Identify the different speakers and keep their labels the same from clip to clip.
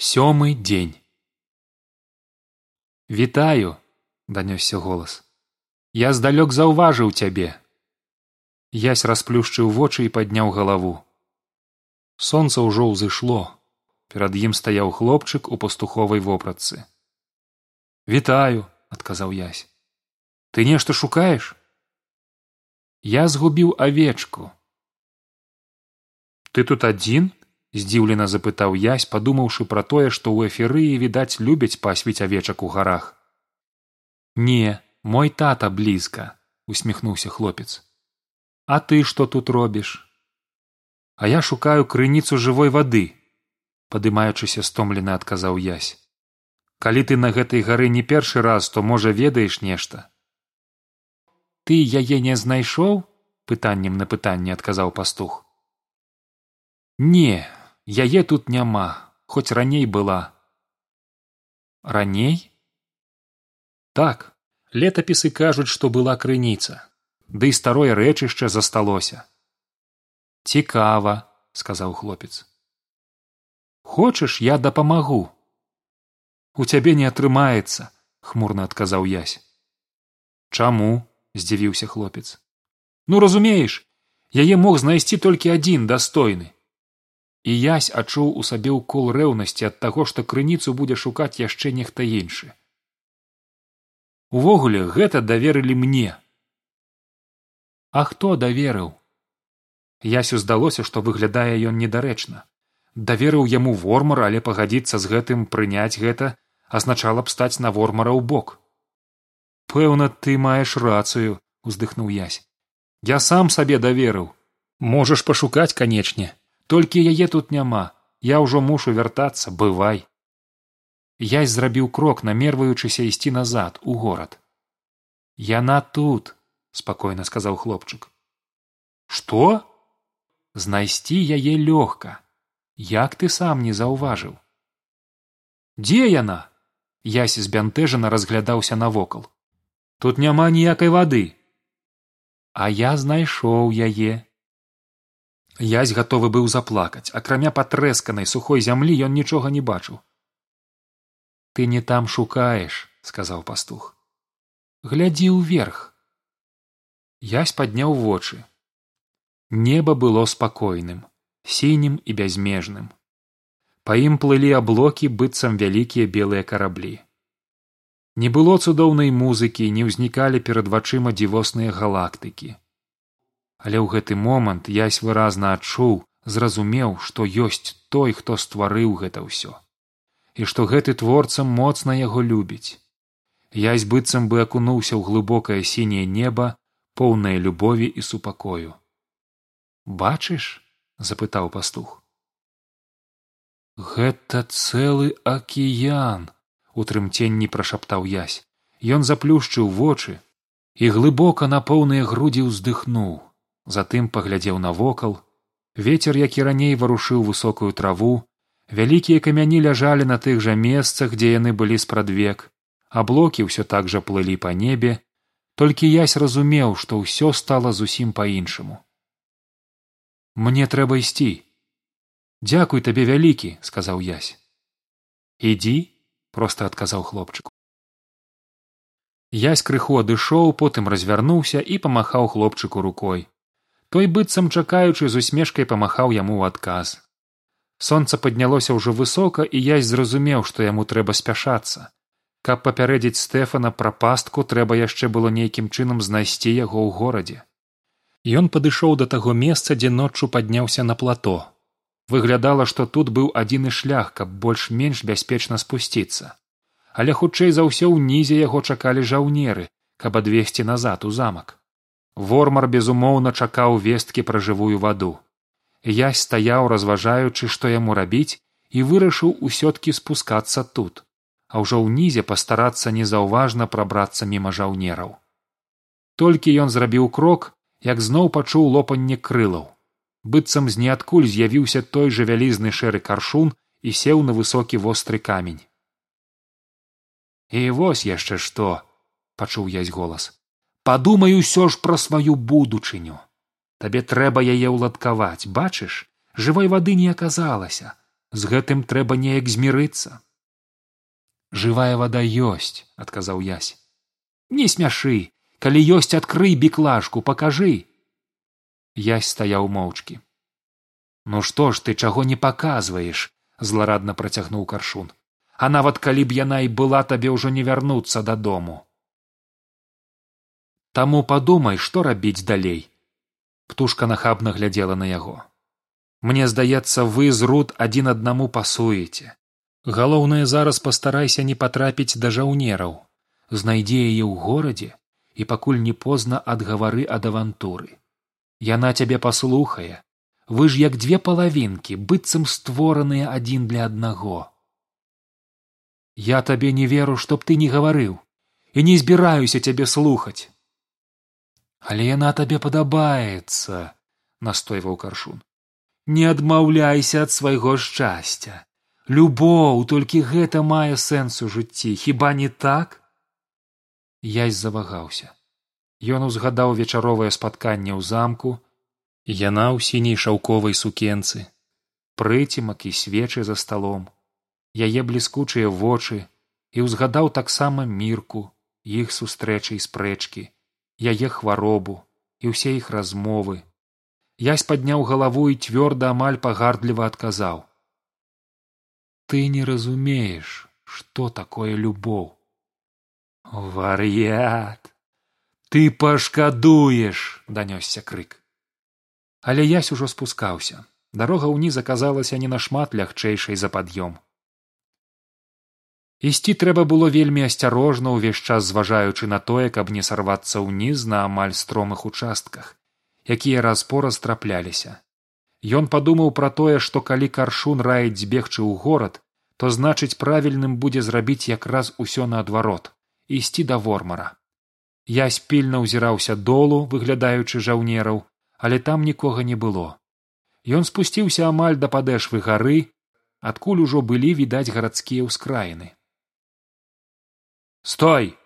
Speaker 1: сёмы дзень. Вітаю данёсся голас. Я здалёк заўважыў цябе ясь расплюшчыў вочы і падняў галаву. Сонца ўжо ўзышло. Перад ім стаяў хлопчык у пастуховай вопратцы. Вітаю адказаў ясь. Ты нешта шукаеш? Я згубіў авечку ты тут адзін здзіўлена запытаў язь падумаўшы пра тое што ў эферыі відаць любяць пасвіць авечак у гарах. Не мой тата блізка усміхнуўся хлопец. А ты што тут робіш? А я шукаю крыніцу жывой вады падымаючыся стомлена адказаў язь калі ты на гэтай гары не першы раз то можа ведаеш нешта ты яе не знайшоў пытаннем на пытанне адказаў пастух. Не яе тут няма хоць раней была. Раней? Так летапісы кажуць што была крыніца. Ды і старое рэчышча засталося. Цікава сказаў хлопец. Хочаш я дапамагу? У цябе не атрымаецца хмурна адказаў язь чаму? здзівіўся хлопец. Ну разумееш яе мог знайсці толькі адзін дастойны і язь адчуў у сабе ўкол рэўнасці ад таго што крыніцу будзе шукаць яшчэ нехта іншы. Увогуле гэта даверылі мне. А хто даверыў? Ясю здалося што выглядае ён недарэчна. Даверыў яму вормар але пагадзіцца з гэтым прыняць гэта азначала б стаць на вормара ў бок. Пэўна ты маеш рацыю уздыхнуў язь я сам сабе даверыў. Можаш пашукаць канечне толькі яе тут няма. Я ўжо мушу вяртацца бывай. Язь зрабіў крок намерваючыся ісці назад у горад. Яна тут спакойна сказаў хлопчык. Што? Знайсці яе лёгка. Як ты сам не заўважыў? Дзе яна? Ясь збянтэжана разглядаўся навокал. Тут няма ніякай вады. А я знайшоў яе язь гатовы быў заплакаць. Акрамя патрэсканай сухой зямлі ён нічога не бачыў. Ты не там шукаеш сказаў пастух. Глядзі ўверх язь падняў вочы. Неба было спакойным сінім і бязмежным. Па ім плылі аблокі быццам вялікія белыя караблі. Не было цудоўнай музыкі не ўзнікалі перад вачыма дзівосныя галактыкі але ў гэты момант язь выразна адчуў зразумеў што ёсць той хто стварыў гэта ўсё. І што гэты творца моцна яго любіць. Язь быццам бы акунуўся ў глыбокае сіняе неба поўнае любові і супакою. Бачыш запытаў пастух. Гэта цэлы акіян у трымценні прашаптаў язь ён заплюшчыў вочы і глыбока на поўныя грудзі ўздыхнуў затым паглядзеў навокал. Вецер які раней варушыў высокую траву вялікія камяні ляжалі на тых жа месцах дзе яны былі спрадвек аблокі ўсё так жа плылі па небе. Толькі язь разумеў што ўсё стала зусім па іншаму мне трэба ісці дзякуй табе вялікі сказаў язь ідзі проста адказаў хлопчыку. Язь крыху адышоў потым развярнуўся і памахаў хлопчыку рукой той быццам чакаючы з усмешкай памахаў яму ў адказ. Сонца паднялося ўжо высока і язь зразумеў што яму трэба спяшацца. Каб папярэдзіць стэфана пра пастку трэба яшчэ было нейкім чынам знайсці яго ў горадзе. Ён падышоў да таго месца дзе ноччу падняўся на плато. Выглядала што тут быў адзіны шлях каб больш менш бяспечна спусціцца. Але хутчэй за ўсё ўнізе яго чакалі жаўнеры каб адвесці назад у замак вормар безумоўна чакаў весткі пра жывую ваду. Я стаяў разважаючы што яму рабіць і вырашыў усё-ткі спускацца тут а ўжо ўнізе пастарацца незаўважна прабрацца міма жаўнераў. Толькі ён зрабіў крок як зноў пачуў лопанне крылаў. Быццам з ніадкуль з'явіўся той жа вялізны шэры каршун і сеў на высокі востры камень. І вось яшчэ што пачуў язь голас падумай усё ж пра сваю будучыню. Табе трэба яе ўладкаваць бачыш? Жывой вады не аказалася. З гэтым трэба неяк змірыцца. Жывая вада ёсць адказаў язь не смяшы. Калі ёсць адкрый біклажку пакажы. Язь стаяў моўчкі. Ну што ж ты чаго не паказваеш? Зларадна працягнуў каршун. А нават калі б яна і была табе ўжо не вярнуцца дадому таму падумай што рабіць далей. Птушка нахабна глядзела на яго. Мне здаецца вы з руд адзін аднаму пасуеце. Галоўнае зараз пастарайся не патрапіць да жаўнераў. Знайдзе яе ў горадзе і пакуль не позна адгавары ад авантуры. Яна цябе паслухае. Вы ж як дзве палавінкі быццам створаныя адзін для аднаго. Я табе не веру чтоб ты не гаварыў. І не збіраюся цябе слухаць але яна табе падабаецца настойваў каршун. Не адмаўляйся ад свайго шчасця. Любоў толькі гэта мае сэнс у жыцці хіба не так? Язь завагаўся. Ён узгадаў вечаровае спатканне ў замку яна ў сіняй шаўковай сукенцы прыцімак і свечы за сталом яе бліскучыя вочы і ўзгадаў таксама мірку іх сустрэчы і спрэчкі яе хваробу і ўсе іх размовы. Язь падняў галаву і цвёрда амаль пагардліва адказаў. Ты не разумееш что такое любоў вар'ят ты пашкадуеш данёсся крык. Але ясь ужо спускаўся. Дарога ўніз аказалася не нашмат лягчэйшай за пад'ём ісці трэба было вельмі асцярожна ўвесь час зважаючы на тое каб не сарвацца ўніз на амаль стромых участках якія раз пораз трапляліся Ён падумаў пра тое, што калі каршун раіць збегчы ў горад, то значыць правільным будзе зрабіць якраз усё наадварот ісці да вормара. Я спільна ўзіраўся долу, выглядаючы жаўнераў, але там нікога не было. Ён спусціўся амаль да падэшвы гары, адкуль ужо былі відаць гарадскія ўскраіны. Стой!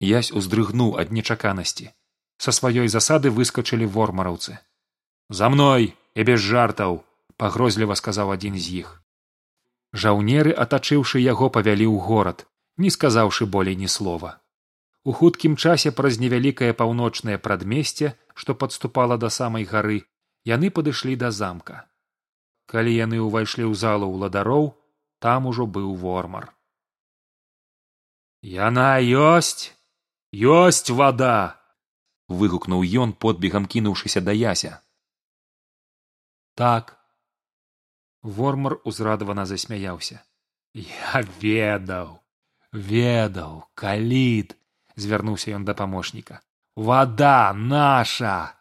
Speaker 1: Ясь уздрыгнуў ад нечаканасці са сваёй засады выскачылі вормараўцы за мной і без жартаў пагрозліва сказаў адзін з іх жаўнеры атачыўшы яго павялі ў горад не сказаўшы болей ні слова. У хуткім часе праз невялікае паўночнае прадмесце што падступала да самай гары яны падышлі да замка. Калі яны ўвайшлі ў залу ўладароў там ужо быў вормар яна ёсць ёсць вада выгукнуў ён подбегам кінуўшыся да яся. Так. Вормар узрадавана засмяяўся я ведаў ведаў калід звярнуўся ён да памочніка вада наша!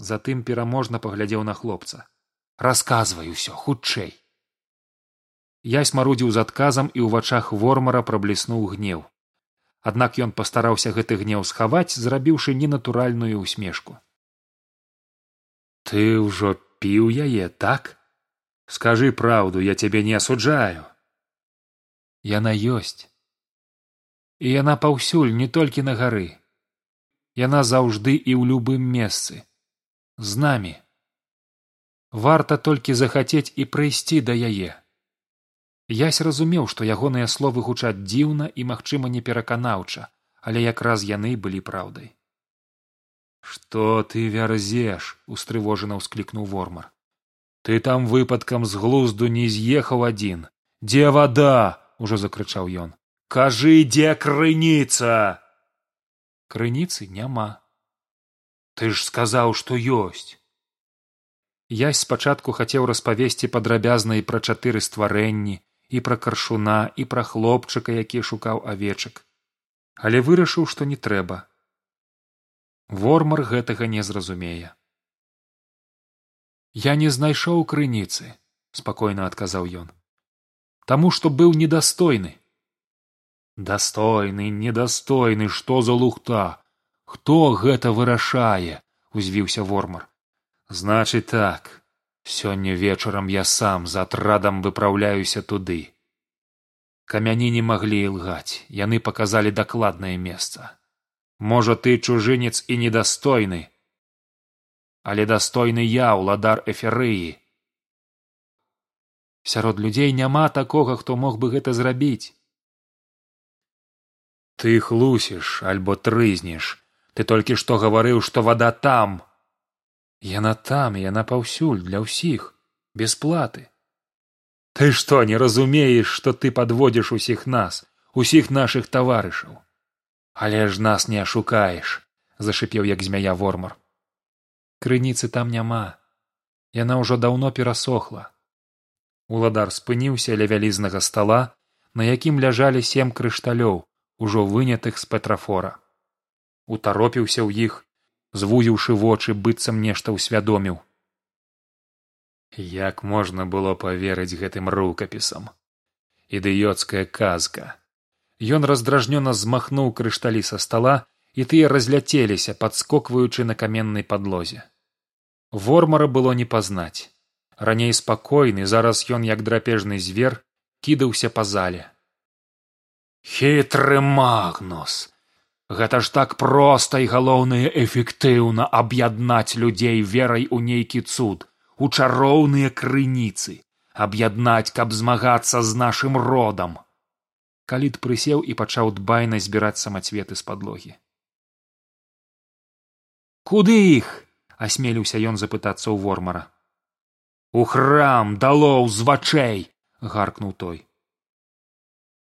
Speaker 1: Затым пераможна паглядзеў на хлопца. Расказвай усё хутчэй я смарудзіў з адказам і ў вачах вормара прабліснуў гнеў. Аднак ён пастараўся гэты гнеў схаваць зрабіўшы ненатуральную усмешку ты ўжо піў яе так? Скажы праўду я цябе не асуджаю яна ёсць. І яна паўсюль не толькі на гары. Яна заўжды і ў любым месцы. З намі. Варта толькі захацець і прыйсці да яе ясь разумеў што ягоныя словы гучаць дзіўна і магчыма непераканаўча але якраз яны былі праўдай. Что ты вярзеш устрывожана ўсклікнуў вормар. Ты там выпадкам з глузду не з'ехаў адзін. Дзе вада ужо закрычаў ён. Кажы дзе крыніца? Крыніцы няма ты ж сказаў што ёсць ясь спачатку хацеў распавесці падрабязна і пра чатыры стварэнні і пра каршуна і пра хлопчыка які шукаў авечак. Але вырашыў што не трэба. Вормар гэтага не зразумее. Я не знайшоў крыніцы спакойна адказаў ён. Таму што быў недастойны дастойны недастойны што за лухта? Хто гэта вырашае узвіўся вормар. Значыць так сёння вечарам я сам за атрадам выпраўляюся туды. Камяні не маглі ілгаць яны паказалі дакладнае месца. Можа ты чужынец і недастойны але дастойны я ўладар эферыі. Сярод людзей няма такога хто мог бы гэта зрабіць. Ты хлусіш альбо трызнеш. Ты толькі што гаварыў што вада там яна там яна паўсюль для ўсіх без платы. Ты што не разумееш што ты падводзіш усіх нас усіх нашых таварышаў але ж нас не ашукаеш зашипеў як змяя вормар крыніцы там няма яна ўжо даўно перасохла уладар спыніўся ля вялізнага стала на якім ляжалі сем крышталёў ужо вынятых з петрафора. Утаропіўся ў іх звузіўшы вочы быццам нешта ўсвядоміў. Як можна было паверыць гэтым рукапісам? Ідыёцкая казка. Ён раздражнёна змахнуў крышталі са стала і тыя разляцеліся падскокваючы на каменнай падлозе. Вормара было не пазнаць. Раней спакойны зараз ён як драпежны звер кідаўся па зале. Хітры магнус гэта ж так проста і галоўнае эфектыўна аб'яднаць людзей верай у нейкі цуд у чароўныя крыніцы аб'яднаць каб змагацца з нашым родам. Каліт прысеў і пачаў дбайна збіраць самацветы з падлогі. Куды іх асмеліўся ён запытацца ў вормара. У храм далоў з вачэй гаркнуў той.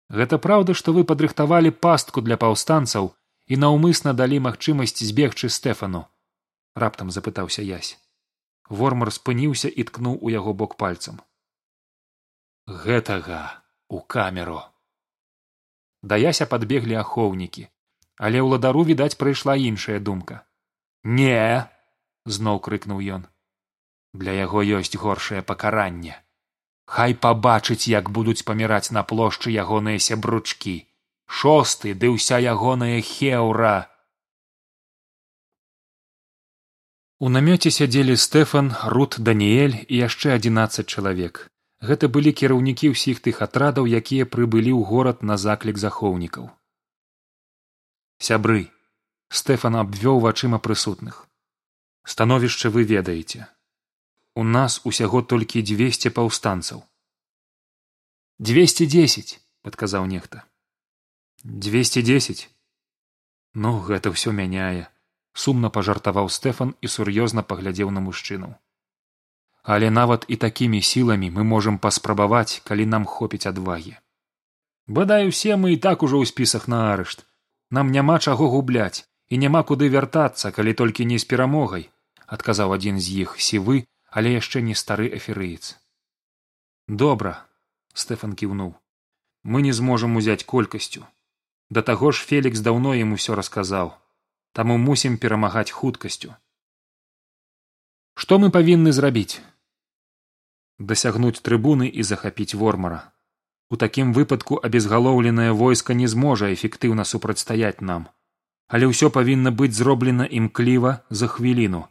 Speaker 1: Гэта праўда што вы падрыхтавалі пастку для паўстанцаў і наўмысна далі магчымасць збегчы стэфану раптам запытаўся язь вормар спыніўся і ткнуў у яго бок пальцам. Гэтага у камеру да яся падбеглі ахоўнікі але ўладару відаць прыйшла іншая думка. Не зноў крыкнуў ён. Для яго ёсць горшае пакаранне. Хай пабачыць як будуць паміраць на плошчы ягоныя сябручкі шосты ды ўся ягоная хеўра. У намёце сядзелі стэфан рут даніэль і яшчэ адзінаццаць чалавек. Гэта былі кіраўнікі ўсіх тых атрадаў якія прыбылі ў горад на заклік захоўнікаў. Сябры стэфан абвёў вачыма прысутных. Становішча вы ведаеце. У нас усяго толькі дзвесце паўстанцаў двести дзесяць падказаў нехта двести дзесяць ну гэта ўсё мяняе. Сумна пажартаваў стэфан і сур'ёзна паглядзеў на мужчыну. Але нават і такімі сіламі мы можам паспрабаваць калі нам хопіць адвагі. Бадай усе мы і так ужо ў спісах на арышт. Нам няма чаго губляць і няма куды вяртацца калі толькі не з перамогай адказаў адзін з іх сівы але яшчэ не стары эферыец добра стэфан кіўнуў. Мы не зможам узяць колькасцю да таго ж фелікс даўно ім усё расказаў таму мусім перамагаць хуткасцю. Што мы павінны зрабіць? Дасягнуць трыбуны і захапіць вормара. У такім выпадку абезгалоўленае войска не зможа эфектыўна супрацьстаяць нам. Але ўсё павінна быць зроблена імкліва за хвіліну.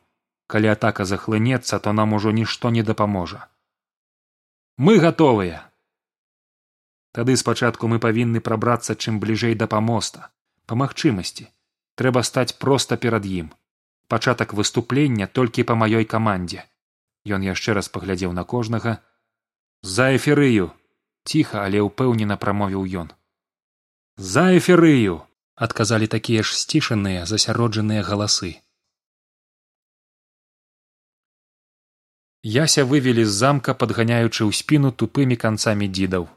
Speaker 1: Калі атака захлынецца то нам ужо нішто не дапаможа. Мы гатовыя тады спачатку мы павінны прабрацца чым бліжэй да памоста па магчымасці. Трэба стаць проста перад ім. Пачатак выступлення толькі па маёй камандзе. Ён яшчэ раз паглядзеў на кожнага. За эферыю ціха але ўпэўнена прамовіў ён. За эферыю адказалі такія ж сцішаныя засяроджаныя галасы. Яся вывелі з замка падганяючы ў спіну тупымі канцамі дзідаў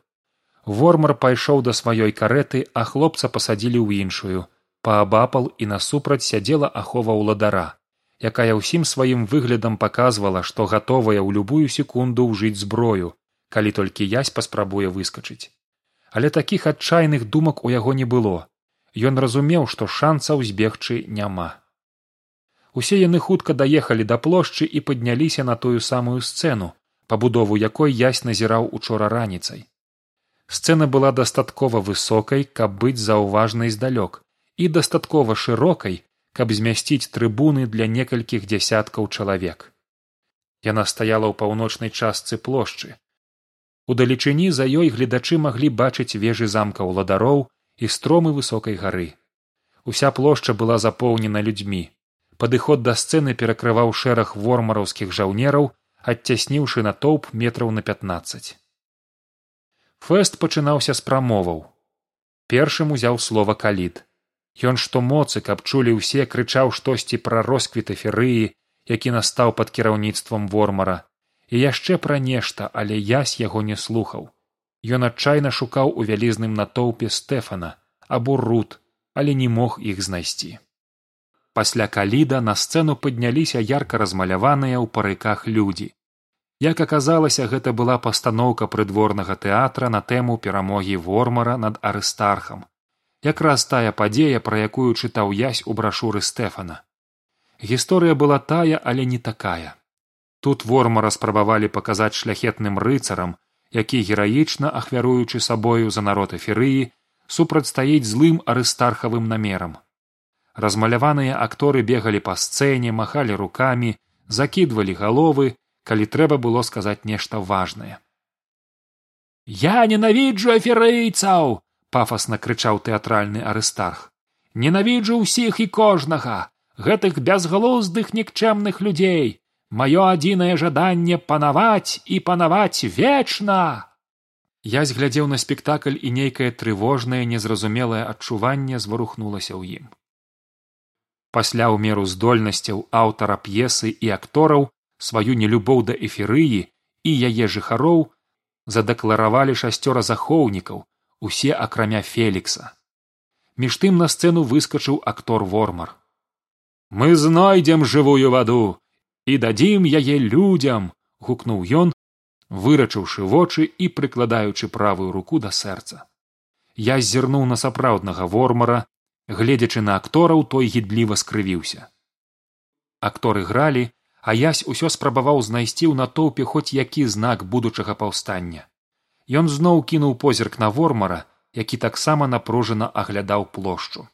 Speaker 1: вормар пайшоў да сваёй карэты а хлопца пасадзілі ў іншую. Паабапал і насупраць сядзела ахова ўладара якая ўсім сваім выглядам паказвала што гатовая ў любую секунду ўжыць зброю калі толькі язь паспрабуе выскачыць. Але такіх адчайных думак у яго не было. Ён разумеў што шанцаў збегчы няма. Усе яны хутка даехалі да плошчы і падняліся на тую самую сцэну пабудову якой язь назіраў учора раніцай сцэна была дастаткова высокай каб быць заўважнай здалёк і дастаткова шырокай каб змясціць трыбуны для некалькіх дзясяткаў чалавек. Яна стаяла ў паўночнай частцы плошчы. Удалечыні за ёй гледачы маглі бачыць вежы замка ўладароў і стромы высокай гары. Уся плошча была запоўнена людзьмі. Падыход да сцэны перакрываў шэраг вормараўскіх жаўнераў адцясніўшы натоўп метраў на пятнаццаць фэст пачынаўся з прамоваў. Першым узяў слова каліт ён што моцы каб чулі ўсе крычаў штосьці пра росквіт эферыі які настаў пад кіраўніцтвам вормара. І яшчэ пра нешта але ясь яго не слухаў. Ён адчайна шукаў у вялізным натоўпе стэфана або рут але не мог іх знайсці. Пасля каліда на сцэну падняліся ярка размаляваныя ў парыках людзі як аказалася гэта была пастаноўка прыдворнага тэатра на тэму перамогі вормара над арыстархам. Якраз тая падзея пра якую чытаў язь у брашуры стэфана. Гісторыя была тая але не такая. Тут вормара спрабавалі паказаць шляхетным рыцарам які гераічна ахвяруючы сабою за народ эферыі супрацьстаіць злым арыстархавым намерам. Размаляваныя акторы бегалі па сцэне махалі рукамі закідвалі галовы калі трэба было сказаць нешта важнае. Я ненавіджу аферыйцаў пафасна крычаў тэатральны арыстарх. Ненавіджу ўсіх і кожнага гэтых бязглуздых нікчэмных людзей. Маё адзінае жаданне панаваць і панаваць вечна! Я зглядзеў на спектакль і нейкае трывожнае незразумелае адчуванне зварухнулася ў ім. Пасля ў меру здольнасцяў аўтара п'есы і актораў сваю нелюбоў да эферыі і яе жыхароў задэкларавалі шасцёра захоўнікаў усе акрамя фелікса. Між тым на сцэну выскачыў актор вормар. Мы знойдзем жывую ваду і дадзім яе людзям гукнуў ён вырачыўшы вочы і прыкладаючы правую руку да сэрца. Я зірнуў на сапраўднага вормара гледзячы на актораў той гідліва скрывіўся. Акторы гралі а язь усё спрабаваў знайсці ў натоўпе хоць які знак будучага паўстання. Ён зноў кінуў позірк на вормара які таксама напружана аглядаў плошчу